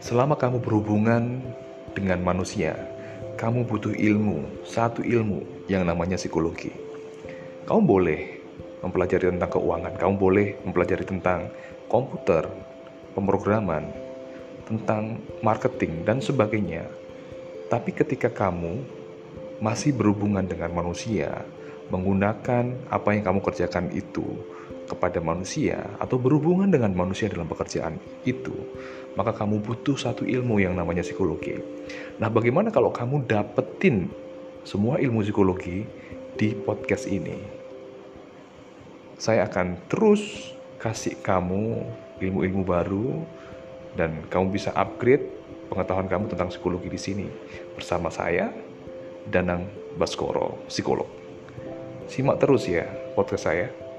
Selama kamu berhubungan dengan manusia, kamu butuh ilmu, satu ilmu yang namanya psikologi. Kamu boleh mempelajari tentang keuangan, kamu boleh mempelajari tentang komputer, pemrograman, tentang marketing, dan sebagainya. Tapi ketika kamu masih berhubungan dengan manusia, menggunakan apa yang kamu kerjakan itu kepada manusia atau berhubungan dengan manusia dalam pekerjaan itu, maka kamu butuh satu ilmu yang namanya psikologi. Nah, bagaimana kalau kamu dapetin semua ilmu psikologi di podcast ini? Saya akan terus kasih kamu ilmu-ilmu baru dan kamu bisa upgrade pengetahuan kamu tentang psikologi di sini bersama saya Danang Baskoro, psikolog. Simak terus ya podcast saya.